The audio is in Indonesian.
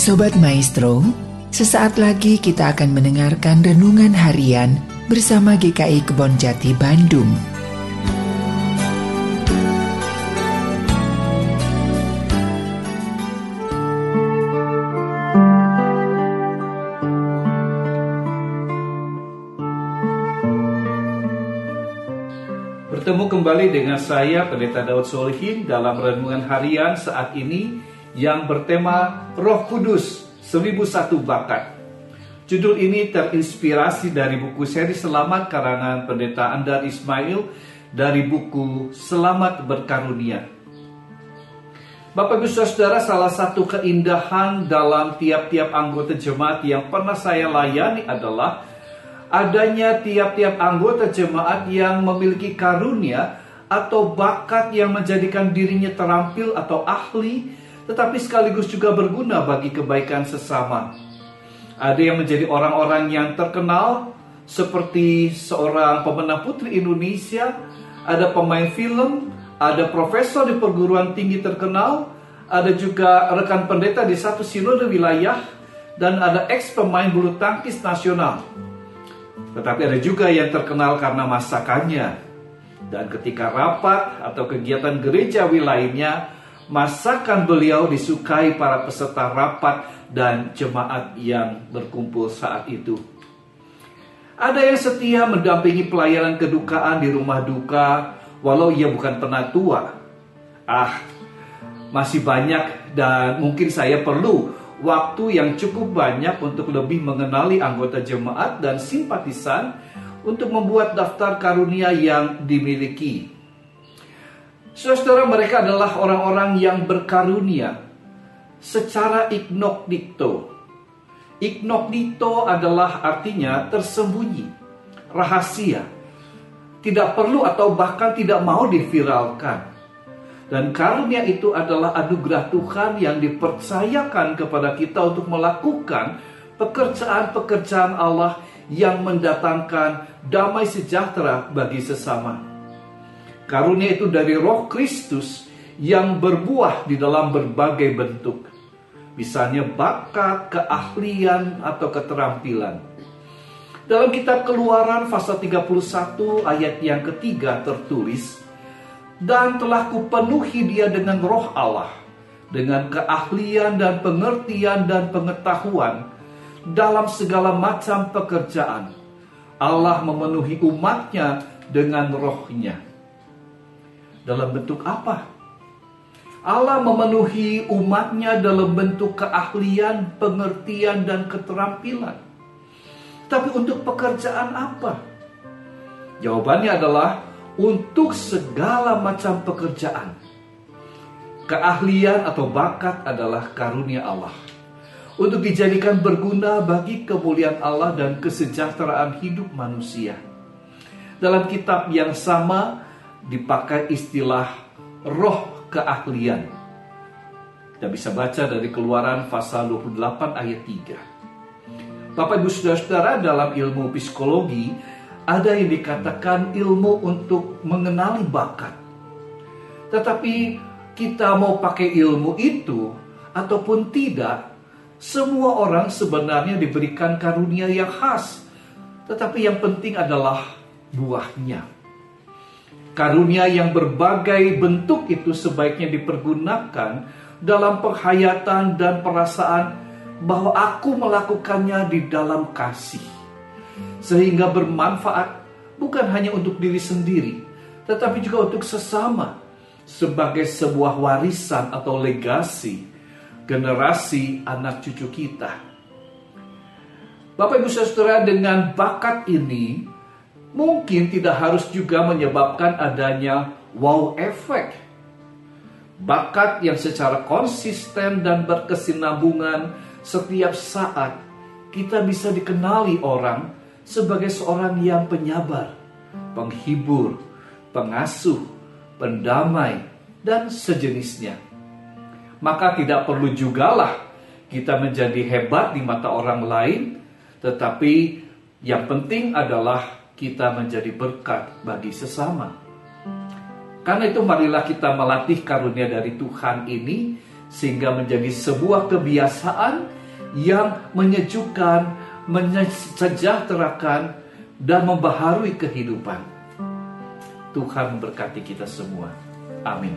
Sobat Maestro, sesaat lagi kita akan mendengarkan renungan harian bersama GKI Kebon Jati Bandung. Bertemu kembali dengan saya Pendeta Daud Solihin dalam renungan harian saat ini yang bertema Roh Kudus 1001 Bakat. Judul ini terinspirasi dari buku seri Selamat karangan Pendeta Andar Ismail dari buku Selamat Berkarunia. Bapak Ibu Saudara, salah satu keindahan dalam tiap-tiap anggota jemaat yang pernah saya layani adalah adanya tiap-tiap anggota jemaat yang memiliki karunia atau bakat yang menjadikan dirinya terampil atau ahli tetapi sekaligus juga berguna bagi kebaikan sesama. Ada yang menjadi orang-orang yang terkenal seperti seorang pemenang putri Indonesia, ada pemain film, ada profesor di perguruan tinggi terkenal, ada juga rekan pendeta di satu sinode wilayah, dan ada ex pemain bulu tangkis nasional. Tetapi ada juga yang terkenal karena masakannya. Dan ketika rapat atau kegiatan gerejawi lainnya, masakan beliau disukai para peserta rapat dan jemaat yang berkumpul saat itu. Ada yang setia mendampingi pelayanan kedukaan di rumah duka, walau ia bukan penatua. Ah, masih banyak dan mungkin saya perlu waktu yang cukup banyak untuk lebih mengenali anggota jemaat dan simpatisan untuk membuat daftar karunia yang dimiliki. Saudara mereka adalah orang-orang yang berkarunia secara ignognito. Ignognito adalah artinya tersembunyi, rahasia, tidak perlu atau bahkan tidak mau diviralkan. Dan karunia itu adalah anugerah Tuhan yang dipercayakan kepada kita untuk melakukan pekerjaan-pekerjaan Allah yang mendatangkan damai sejahtera bagi sesama. Karunia itu dari roh Kristus yang berbuah di dalam berbagai bentuk. Misalnya bakat, keahlian, atau keterampilan. Dalam kitab keluaran pasal 31 ayat yang ketiga tertulis, Dan telah kupenuhi dia dengan roh Allah, dengan keahlian dan pengertian dan pengetahuan dalam segala macam pekerjaan. Allah memenuhi umatnya dengan rohnya dalam bentuk apa? Allah memenuhi umatnya dalam bentuk keahlian, pengertian, dan keterampilan. Tapi untuk pekerjaan apa? Jawabannya adalah untuk segala macam pekerjaan. Keahlian atau bakat adalah karunia Allah. Untuk dijadikan berguna bagi kemuliaan Allah dan kesejahteraan hidup manusia. Dalam kitab yang sama, dipakai istilah roh keahlian. Kita bisa baca dari keluaran pasal 28 ayat 3. Bapak ibu saudara-saudara dalam ilmu psikologi ada yang dikatakan ilmu untuk mengenali bakat. Tetapi kita mau pakai ilmu itu ataupun tidak, semua orang sebenarnya diberikan karunia yang khas. Tetapi yang penting adalah buahnya. Karunia yang berbagai bentuk itu sebaiknya dipergunakan dalam penghayatan dan perasaan bahwa aku melakukannya di dalam kasih. Sehingga bermanfaat bukan hanya untuk diri sendiri, tetapi juga untuk sesama sebagai sebuah warisan atau legasi generasi anak cucu kita. Bapak Ibu Saudara dengan bakat ini mungkin tidak harus juga menyebabkan adanya wow effect. Bakat yang secara konsisten dan berkesinambungan setiap saat kita bisa dikenali orang sebagai seorang yang penyabar, penghibur, pengasuh, pendamai, dan sejenisnya. Maka tidak perlu jugalah kita menjadi hebat di mata orang lain, tetapi yang penting adalah kita menjadi berkat bagi sesama. Karena itu marilah kita melatih karunia dari Tuhan ini sehingga menjadi sebuah kebiasaan yang menyejukkan, mensejahterakan, dan membaharui kehidupan. Tuhan memberkati kita semua. Amin.